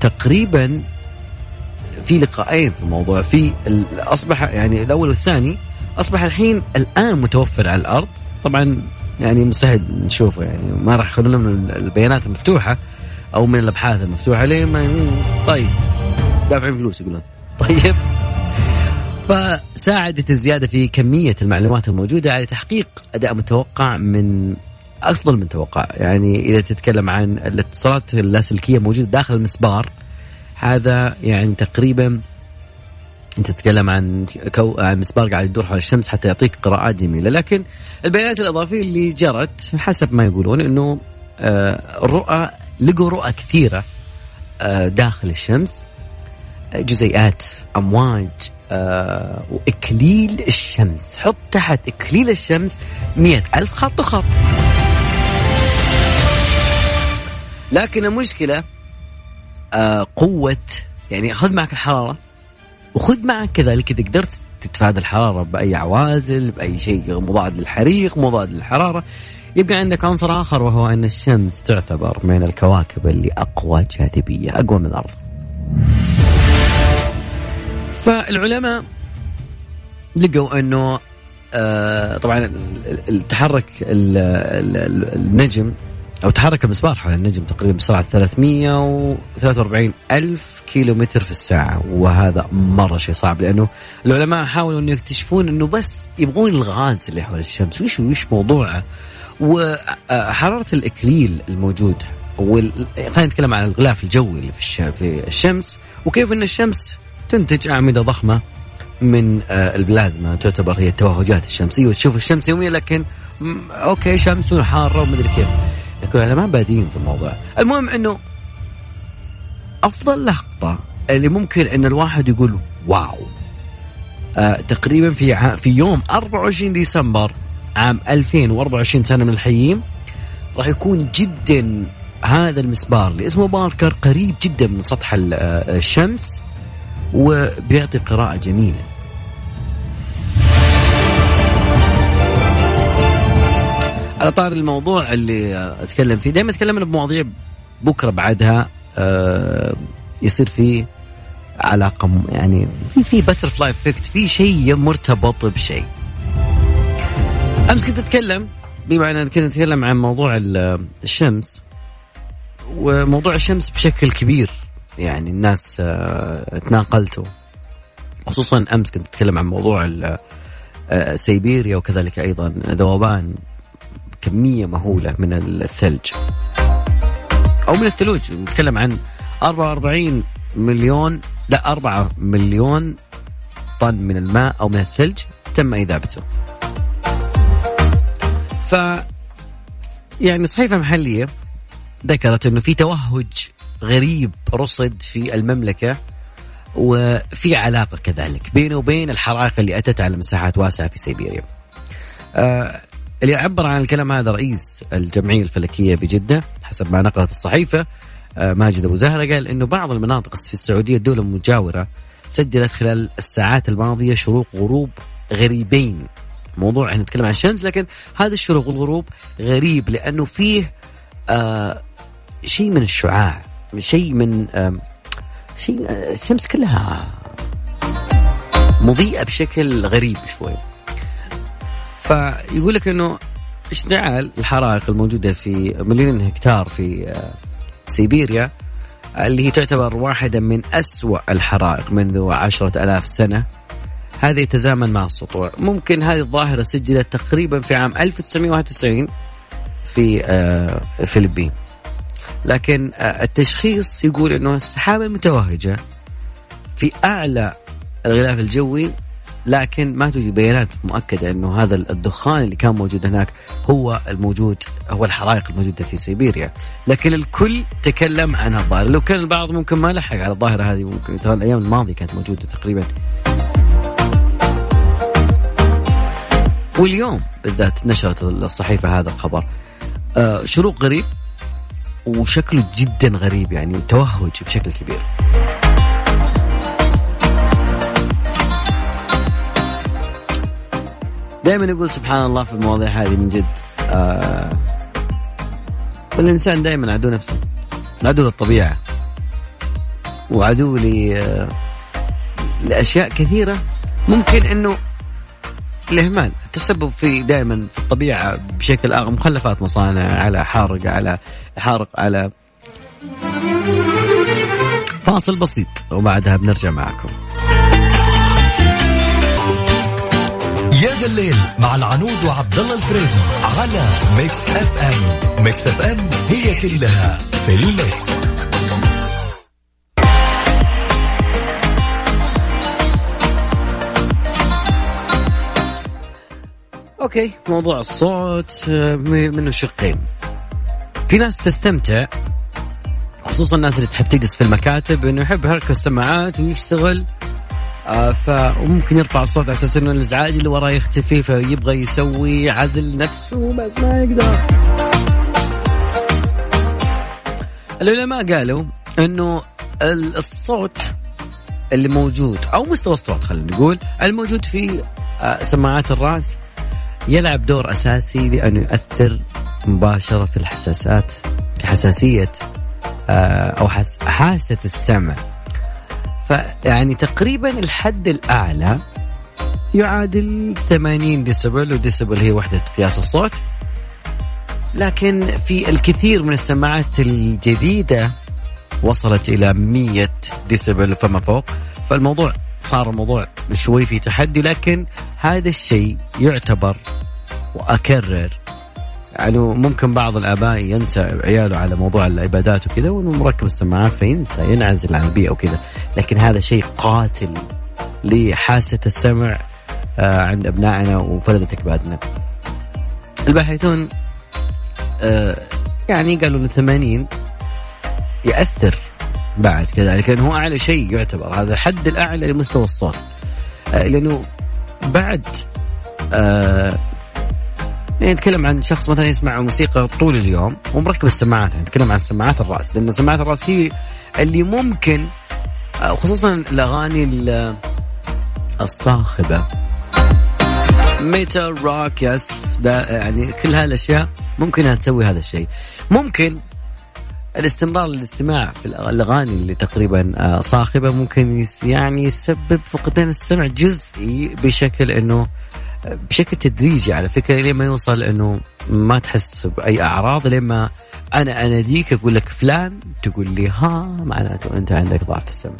تقريبا في لقاءين في الموضوع. في أصبح يعني الأول والثاني أصبح الحين الآن متوفر على الأرض. طبعا يعني مستحيل نشوفه يعني ما راح يخلون من البيانات المفتوحة أو من الأبحاث المفتوحة. ليه ما طيب دافعين فلوس يقولون. طيب. فساعدت الزيادة في كمية المعلومات الموجودة على تحقيق أداء متوقع من أفضل من توقع. يعني إذا تتكلم عن الاتصالات اللاسلكية موجودة داخل المسبار هذا يعني تقريبا أنت تتكلم عن كو... عن مسبار قاعد يدور حول الشمس حتى يعطيك قراءات جميلة. لكن البيانات الإضافية اللي جرت حسب ما يقولون إنه آه، الرؤى لقوا رؤى كثيرة آه، داخل الشمس. جزيئات أمواج آه، وإكليل الشمس. حط تحت إكليل الشمس مئة ألف خط وخط. لكن المشكلة آه قوة يعني خذ معك الحرارة وخذ معك كذلك إذا قدرت تتفادى الحرارة بأي عوازل بأي شيء مضاد للحريق مضاد للحرارة. يبقى عندك عنصر آخر وهو أن الشمس تعتبر من الكواكب اللي أقوى جاذبية أقوى من الأرض. فالعلماء لقوا أنه آه طبعا تحرك النجم أو تحرك المسبار حول النجم تقريبا بسرعة 343 ألف كيلو متر في الساعة وهذا مرة شيء صعب لأنه العلماء حاولوا أن يكتشفون أنه بس يبغون الغاز اللي حول الشمس. وش وش موضوعه؟ وحرارة الإكليل الموجود خلينا نتكلم عن الغلاف الجوي اللي في, الشمس وكيف أن الشمس تنتج أعمدة ضخمة من آه، البلازما تعتبر هي التوهجات الشمسية. وتشوف الشمس يوميا لكن okay شمس وحارة ومدري كيف. لكن العلماء بادين في الموضوع. المهم إنه أفضل لقطة اللي ممكن إن الواحد يقول واو. آه تقريبا في في يوم 24 ديسمبر عام 2024 سنة من الحيين راح يكون جدا هذا المسبار اللي اسمه باركر قريب جدا من سطح آه، الشمس. وبيعطي قراءة جميلة. على طار الموضوع اللي أتكلم فيه دائما أتكلم بمواضيع بكرة بعدها آه، يصير في علاقة يعني في في butterfly effect في شيء مرتبط بشيء. أمس كنت أتكلم بما ان كنت أتكلم عن موضوع الشمس وموضوع الشمس بشكل كبير. يعني الناس آه، تناقلته خصوصا أمس كنت أتكلم عن موضوع آه، سيبيريا وكذلك أيضا ذوبان كمية مهولة من الثلج. أو من الثلوج نتكلم عن 44 مليون لا 4 مليون طن من الماء أو من الثلج تم إذابته ف يعني صحيفة محلية ذكرت أنه في توهج غريب رصد في المملكة وفي علاقة كذلك بينه وبين الحرائق اللي أتت على مساحات واسعة في سيبيريا. آه اللي عبر عن الكلام هذا رئيس الجمعية الفلكية بجدة حسب ما نقلت الصحيفة آه، ماجد أبو زهرة قال أنه بعض المناطق في السعودية الدولة المجاورة سجلت خلال الساعات الماضية شروق غروب غريبين. موضوع إحنا نتكلم عن الشمس لكن هذا الشروق والغروب غريب لأنه فيه آه شيء من الشعاع. شيء من شيء آه الشمس كلها مضيئة بشكل غريب شوي. فيقول لك إنه اشتعال الحرائق الموجودة في مليون هكتار في آه، سيبيريا اللي هي تعتبر واحدة من أسوأ الحرائق منذ عشرة ألاف سنة. هذا يتزامن مع السطوع. ممكن هذه الظاهرة سجلت تقريبا في عام 1991 في آه، الفلبين. لكن آه، التشخيص يقول أنه السحابة المتوهجة في أعلى الغلاف الجوي لكن ما توجد بيانات مؤكدة إنه هذا الدخان اللي كان موجود هناك هو الموجود هو الحرائق الموجودة في سيبيريا، لكن الكل تكلم عن الظاهره، لو كان البعض ممكن ما لحق على الظاهرة هذه ممكن ترى الأيام الماضية كانت موجودة تقريبا. واليوم بالذات نشرت الصحيفة هذا الخبر. آه شروق غريب وشكله جدا غريب يعني توهج بشكل كبير. دائما يقول سبحان الله في المواضيع هذه من جد آه الإنسان دائما عدو نفسه عدو للطبيعة وعدو لي آه، لأشياء كثيرة ممكن أنه الإهمال. التسبب في دائما في الطبيعة بشكل آخر مخلفات مصانع على حارقة على حارق على فاصل بسيط وبعدها بنرجع معكم. يا ذا الليل مع العنود وعبد الله الفريدي على Mix FM. Mix FM هي كلها في الميكس. أوكي موضوع الصوت آه، منه شقين في ناس تستمتع خصوصا الناس اللي تحب تجلس في المكاتب إنه يحب يركب السماعات ويشتغل. آه فممكن يرفع الصوت على أساس إنه الازعاج اللي وراه يختفي فيبغى يسوي عزل نفسه بس ما يقدر. العلماء قالوا إنه الصوت اللي موجود أو مستوى الصوت خلينا نقول الموجود في آه، سماعات الرأس يلعب دور أساسي لأنه يؤثر مباشرة في الحساسات في حساسية آه، أو حاسة السمع. فيعني تقريبا الحد الأعلى يعادل 80 ديسبل وديسبل هي وحدة قياس الصوت. لكن في الكثير من السماعات الجديدة وصلت إلى 100 ديسبل فما فوق. فالموضوع صار الموضوع شوي في تحدي لكن هذا الشيء يعتبر وأكرر يعني ممكن بعض الآباء ينسى عياله على موضوع العبادات وكذا وإنه مركب السماعات فينسى ينعزل عن البيئة وكذا. لكن هذا شيء قاتل لحاسة السمع آه، عند أبنائنا وفلذة اكبادنا. الباحثون آه، يعني قالوا إن 80 يأثر بعد كذلك لأنه هو أعلى شيء يعتبر. هذا الحد الأعلى لمستوى الصوت آه، لأنه بعد نتكلم عن شخص مثلا يسمع موسيقى طول اليوم ومركب السماعات يعني نتكلم عن سماعات الرأس لأن سماعات الرأس هي اللي ممكن آه، خصوصا الأغاني الصاخبة. metal rock yes يعني كل هالأشياء ممكن تسوي هذا الشيء. ممكن الاستمرار للاستماع في الأغاني اللي تقريبا آه، صاخبة ممكن يعني يسبب فقدان السمع جزئي بشكل إنه بشكل تدريجي على فكرة لين ما يوصل إنه ما تحس بأي أعراض لين ما أنا أناديك أقول لك فلان تقول لي ها معناته أنت عندك ضعف السمع.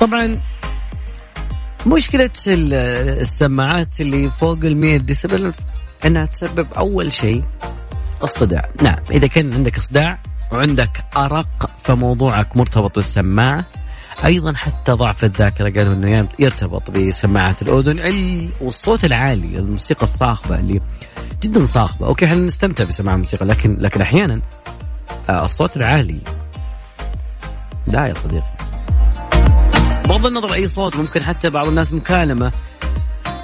طبعا مشكلة السماعات اللي فوق ال 100 ديسيبل إنها تسبب أول شيء الصداع، نعم إذا كان عندك صداع وعندك أرق فموضوعك مرتبط بالسماعة أيضا حتى ضعف الذاكرة قالوا إنه يرتبط بسماعات الأذن والصوت العالي الموسيقى الصاخبة اللي جدا صاخبة. okay إحنا نستمتع بسماع الموسيقى لكن لكن أحيانا آه، الصوت العالي. لا يا صديقي. بغض النظر أي صوت ممكن حتى بعض الناس مكالمة.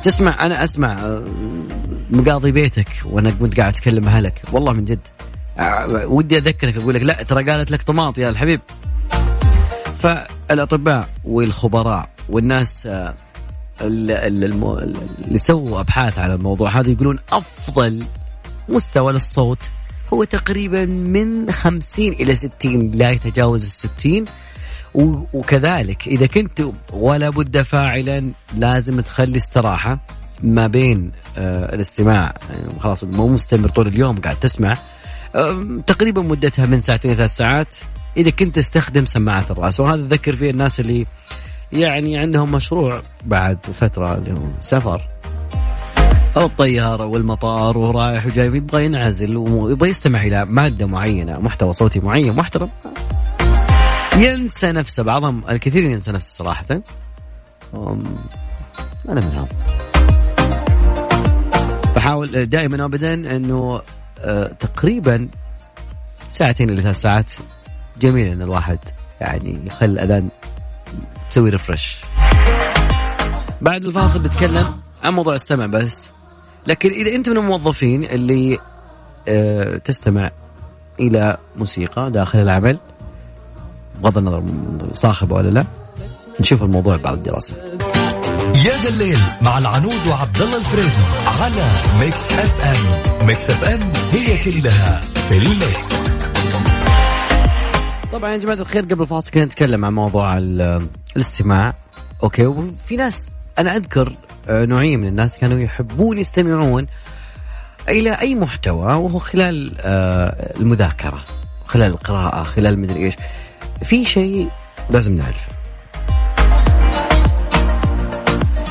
تسمع أنا أسمع آه، مقاضي بيتك وأنا كنت قاعد أتكلم أهلك. والله من جد. آه، ودي أذكرك أقول لك لا ترى قالت لك طماط يا الحبيب. فالأطباء والخبراء والناس آه، اللي سووا أبحاث على الموضوع هذا يقولون أفضل مستوى للصوت هو تقريبا من 50 إلى 60 لا يتجاوز ال 60 وكذلك إذا كنت ولا بد فاعلا لازم تخلي استراحة ما بين آه، الاستماع يعني خلاص مو مستمر طول اليوم قاعد تسمع تقريبا مدتها من ساعتين ثلاث ساعات. إذا كنت تستخدم سماعات الرأس. وهذا ذكر فيه الناس اللي يعني عندهم مشروع بعد فترة اللي هو سفر. أو الطيارة والمطار ورايح وجاي يبغى ينعزل ويبغى يستمع إلى مادة معينة محتوى صوتي معين محترم. ينسى نفسه بعضهم الكثير ينسى نفسه صراحة. أنا منهم. فحاول دائما ابدا إنه آه، تقريبا ساعتين إلى ثلاث ساعات جميل إن الواحد يعني يخلي الأذان تسوي ريفرش بعد الفاصل بتكلم عن موضوع السمع بس. لكن إذا أنت من الموظفين اللي آه تستمع إلى موسيقى داخل العمل بغض النظر صاخبة ولا لا نشوف الموضوع بعد الدراسة. يا ذا الليل مع العنود وعبد الله الفريدي على Mix FM Mix FM هي كلها في ال mix طبعا يا جماعة الخير قبل الفاصل كنا نتكلم عن موضوع الاستماع. أوكي وفي ناس أنا أذكر آه، نوعية من الناس كانوا يحبون يستمعون إلى أي محتوى وهو خلال آه، المذاكرة خلال القراءة خلال مدري إيش. في شيء لازم نعرفه.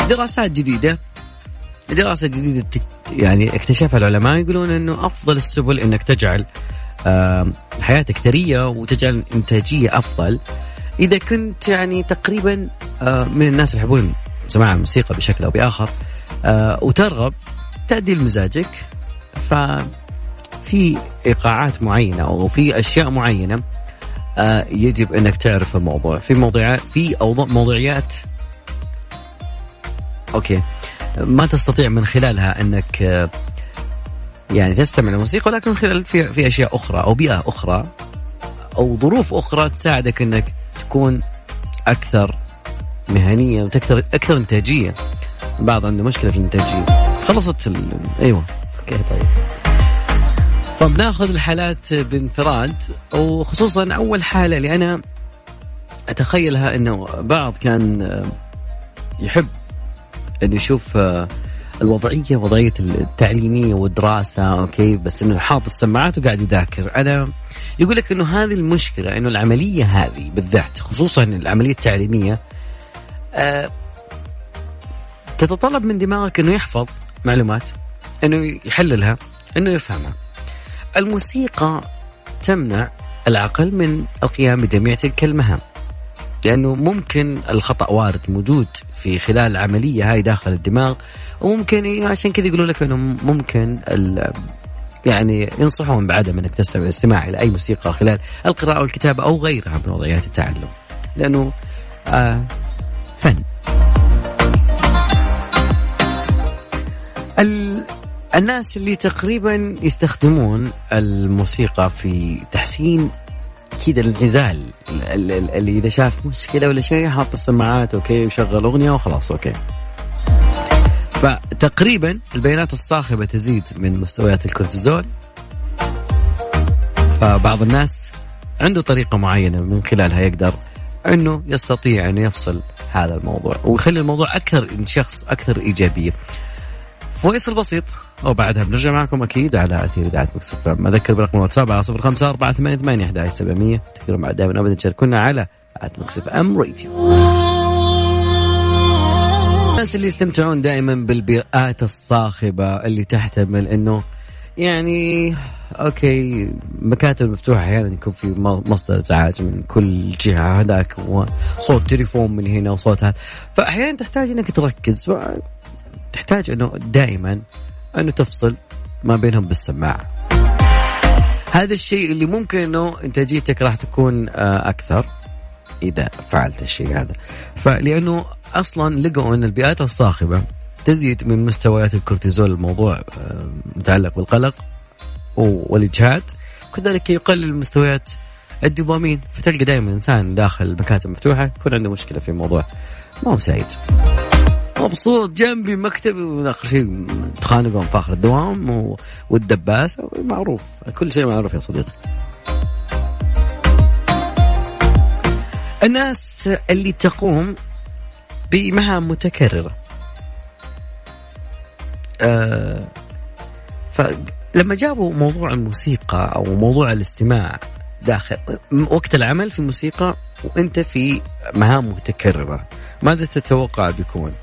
دراسات جديدة. دراسة جديدة يعني اكتشفها العلماء يقولون إنه أفضل السبل إنك تجعل حياتك ثرية وتجعل إنتاجية أفضل. إذا كنت يعني تقريبا من الناس اللي يحبون سماع الموسيقى بشكل أو بآخر وترغب تعديل مزاجك. ففي إيقاعات معينة أو في أشياء معينة يجب أنك تعرف الموضوع. في موضوعات في موضوعيات. أوكي. ما تستطيع من خلالها أنك آه، يعني تستمع للموسيقى ولكن خلال في, في أشياء أخرى أو بيئة أخرى أو ظروف أخرى تساعدك إنك تكون أكثر مهنية وتكثر أكثر إنتاجية. البعض عنده مشكلة في الإنتاجية. خلصت ال... أيوه. أوكي طيب. فبناخذ الحالات بانفراد وخصوصا أول حالة اللي أنا أتخيلها إنه بعض كان يحب انه يشوف الوضعية وضعية التعليمية والدراسة أوكي؟ بس إنه حاط السماعات وقاعد يذاكر. أنا يقول لك إنه هذه المشكلة إنه العملية هذه بالذات خصوصا العملية التعليمية أه تتطلب من دماغك إنه يحفظ معلومات إنه يحللها إنه يفهمها. الموسيقى تمنع العقل من القيام بجميع تلك المهام. لأنه ممكن الخطأ وارد موجود في خلال العملية هاي داخل الدماغ وممكن عشان كذا يقولوا لك إنه ممكن يعني ينصحون بعدم إنك تستمع الاستماع إلى أي موسيقى خلال القراءة والكتابة أو غيرها من وضعيات التعلم. لأنه آه فن. الناس اللي تقريبا يستخدمون الموسيقى في تحسين كذا الانعزال. اللي إذا شاف مشكله ولا شيء حاط السماعات okay وشغل أغنية وخلاص okay. فتقريبا البيئات الصاخبة تزيد من مستويات الكورتيزول. فبعض الناس عنده طريقة معينة من خلالها يقدر إنه يستطيع انه يفصل هذا الموضوع ويخلي الموضوع أكثر شخص أكثر إيجابية. فاصل بسيط وبعدها بنرجع معكم أكيد على أثير إذاعة Mix FM أذكر برقم الواتساب على 05 4 8 8 11 700 تقدروا بعد دائما ابدا تشاركونا على Mix FM Radio. الناس اللي يستمتعون دائما بالبيئات الصاخبة اللي تحتمل إنه يعني okay مكاتب مفتوحة أحيانا يكون في مصدر إزعاج من كل جهة هذاك صوت تليفون من هنا وصوت هذا. فاحيانا تحتاج إنك تركز تحتاج إنه دائما انه تفصل ما بينهم بالسماعه هذا الشيء اللي ممكن إنه انتاجيتك راح تكون آه، أكثر إذا فعلت الشيء هذا. فلأنه أصلا لقوا أن البيئات الصاخبة تزيد من مستويات الكورتيزول الموضوع آه، متعلق بالقلق والإجهاد كذلك يقلل مستويات الدوبامين. فتلقى دائما الانسان داخل المكاتب مفتوحة يكون عنده مشكلة في الموضوع. ما هو سعيد. مبسوط جنبي مكتبي اخر شيء تخانقون في اخر الدوام والدباس معروف. كل شيء معروف يا صديقي. الناس اللي تقوم بمهام متكررة. آه فلما جابوا موضوع الموسيقى أو موضوع الاستماع داخل وقت العمل في الموسيقى وأنت في مهام متكررة ماذا تتوقع بيكون؟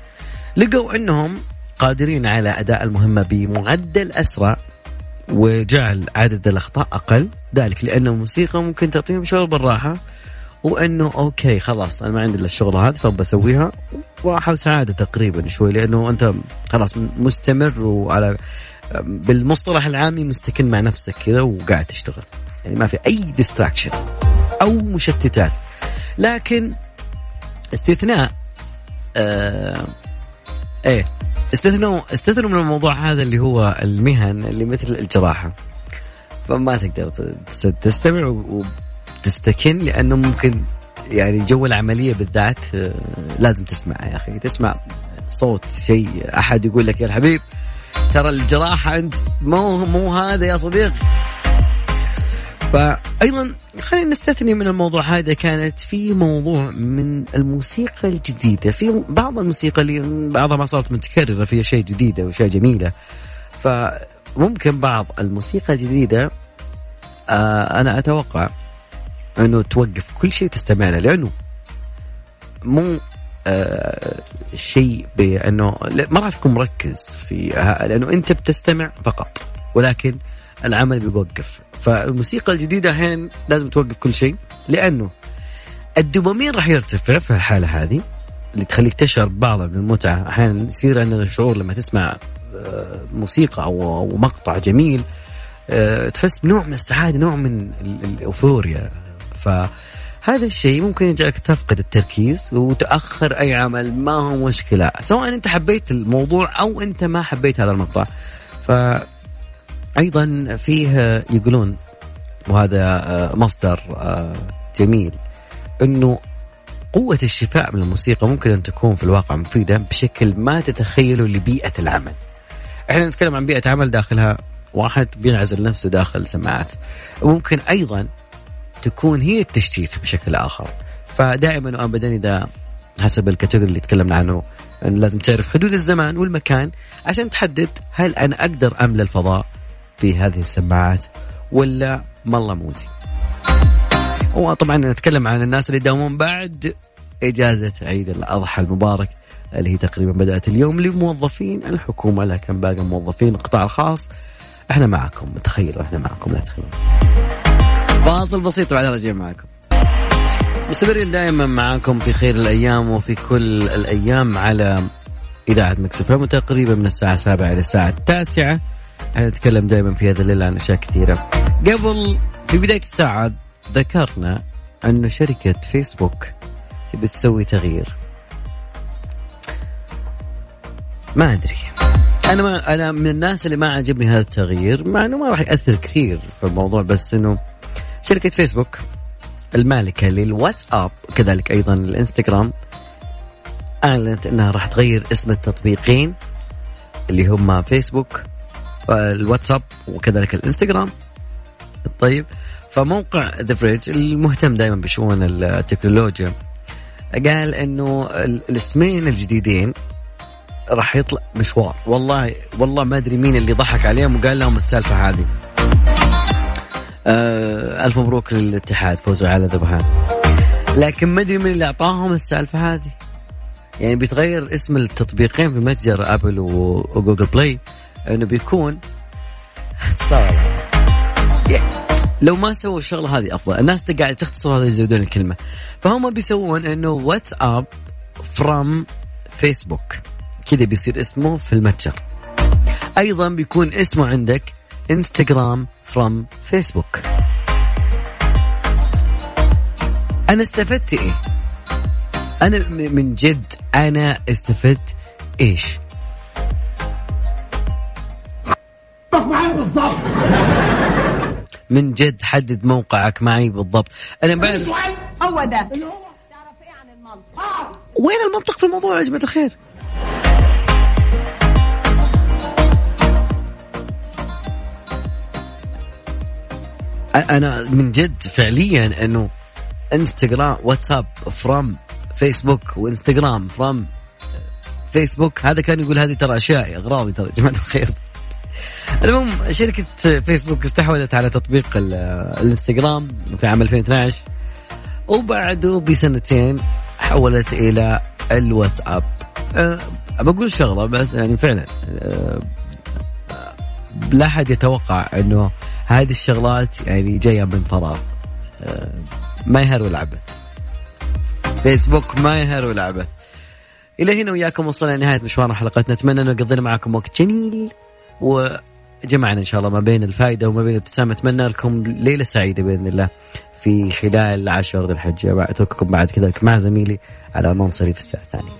لقوا انهم قادرين على اداء المهمة بمعدل اسرع وجعل عدد الاخطاء أقل. ذلك لأن الموسيقى ممكن تعطيهم شغل بالراحة وأنه okay خلاص أنا ما عندي إلا الشغله هذه فبسويها راحه وسعادة تقريبا شوي لأنه أنت خلاص مستمر وعلى بالمصطلح العامي مستكن مع نفسك كذا وقاعد تشتغل. يعني ما في أي distraction أو مشتتات. لكن استثناء آه إيه. استثنوا استثنوا من الموضوع هذا اللي هو المهن اللي مثل الجراحة. فما تقدر تستمع وتستكن لأنه ممكن يعني جو العملية بالذات آه، لازم تسمع يا أخي. تسمع صوت شيء أحد يقول لك يا الحبيب ترى الجراحة أنت مو مو هذا يا صديقي فايضا خلينا نستثني من الموضوع هذا. كانت في موضوع من الموسيقى الجديدة. في بعض الموسيقى اللي بعضها ما صارت متكررة فيها شيء جديده واشياء جميلة. فممكن بعض الموسيقى الجديدة آه أنا أتوقع أنه توقف كل شيء تستمع له لأنه مو آه شيء بأنه ما راح تكون مركز في لأنه أنت بتستمع فقط. ولكن العمل بيوقف. فالموسيقى الجديدة أحيانا لازم توقف كل شيء لأنه الدوبامين راح يرتفع في الحالة هذه اللي تخليك تشعر ببعض من المتعه أحيانا يصير عندنا شعور لما تسمع آه، موسيقى أو مقطع جميل آه، تحس بنوع من السعادة نوع من الأوفوريا. فهذا الشيء ممكن يجعلك تفقد التركيز وتأخر أي عمل ما هو مشكلة. سواء أنت حبيت الموضوع أو أنت ما حبيت هذا المقطع. ف أيضا فيه يقولون وهذا آه، مصدر آه، جميل إنه قوة الشفاء من الموسيقى ممكن أن تكون في الواقع مفيدة بشكل ما تتخيله لبيئة العمل. إحنا نتكلم عن بيئة عمل داخلها واحد بينعزل نفسه داخل سماعات. ممكن أيضا تكون هي التشتيت بشكل آخر. فدائما وابدا إذا حسب الكاتيجوري اللي تكلمنا عنه لازم تعرف حدود الزمان والمكان عشان تحدد هل أنا أقدر املى الفضاء في هذه السماعات ولا والله موزي. وطبعا نتكلم عن الناس اللي يداومون بعد إجازة عيد الأضحى المبارك اللي هي تقريبا بدأت اليوم لموظفين الحكومة لكن باقي موظفين القطاع الخاص. إحنا معكم تخيلوا إحنا معكم لا تخيلوا. فاصل بسيط بعد رجع معكم. مستمرين دائما معاكم في خير الأيام وفي كل الأيام على إذاعة مكسف تقريبا من الساعة 7 إلى الساعة التاسعة إحنا نتكلم دائما في هذا الليل عن أشياء كثيرة. قبل في بداية الساعة ذكرنا انه شركة فيسبوك تبي تسوي تغيير. ما أدري. أنا ما أنا من الناس اللي ما عجبني هذا التغيير مع إنه ما راح يأثر كثير في الموضوع بس إنه شركة فيسبوك المالكة للواتساب كذلك أيضا الانستغرام أعلنت إنها راح تغير اسم التطبيقين اللي هم فيسبوك الواتساب وكذلك الإنستغرام. طيب فموقع ذا فريج المهتم دائما بشؤون التكنولوجيا قال إنه الاسمين الجديدين راح يطلع مشوار. والله والله ما أدري مين اللي ضحك عليهم وقال لهم السالفة هذه. آه ألف مبروك للاتحاد فوزوا على ذبحان لكن ما أدري مين اللي أعطاهم السالفة هذه. يعني بيتغير اسم التطبيقين في متجر Apple و Google Play إنه بيكون لو ما سووا الشغلة هذه أفضل. الناس قاعدة تختصر هذا يزودون الكلمة. فهم بيسوون إنه WhatsApp from Facebook كذا بيصير اسمه في المتجر. أيضا بيكون اسمه عندك انستغرام فروم فيسبوك أنا استفدت إيه؟ أنا من جد أنا استفدت إيش؟ معي بالضبط من جد حدد موقعك معي بالضبط. أنا بعد هو ده. تعرف إيه عن المنطق؟ وين المنطق في الموضوع يا جماعة الخير؟ أنا من جد فعليا إنه Instagram WhatsApp from Facebook و Instagram from Facebook هذا كان يقول هذه ترى أشياء أغراضي ترى يا جماعة الخير. المهم شركة فيسبوك استحوذت على تطبيق الانستغرام في عام 2012 وبعده بسنتين حولت إلى الواتساب. أه بقول شغلة بس يعني فعلا أه لا أحد يتوقع أنه هذه الشغلات يعني جاية من فراغ. أه ما يهر ولا عبث فيسبوك ما يهر ولا عبث إلى هنا وياكم وصلنا لنهاية مشوار حلقتنا. أتمنى أنه قضينا معكم وقت جميل و جمعنا إن شاء الله ما بين الفائدة وما بين الابتسامة. أتمنى لكم ليلة سعيدة بإذن الله في خلال عشر ذي الحجة. اترككم بعد كذا مع زميلي على منصري في الساعة الثانية.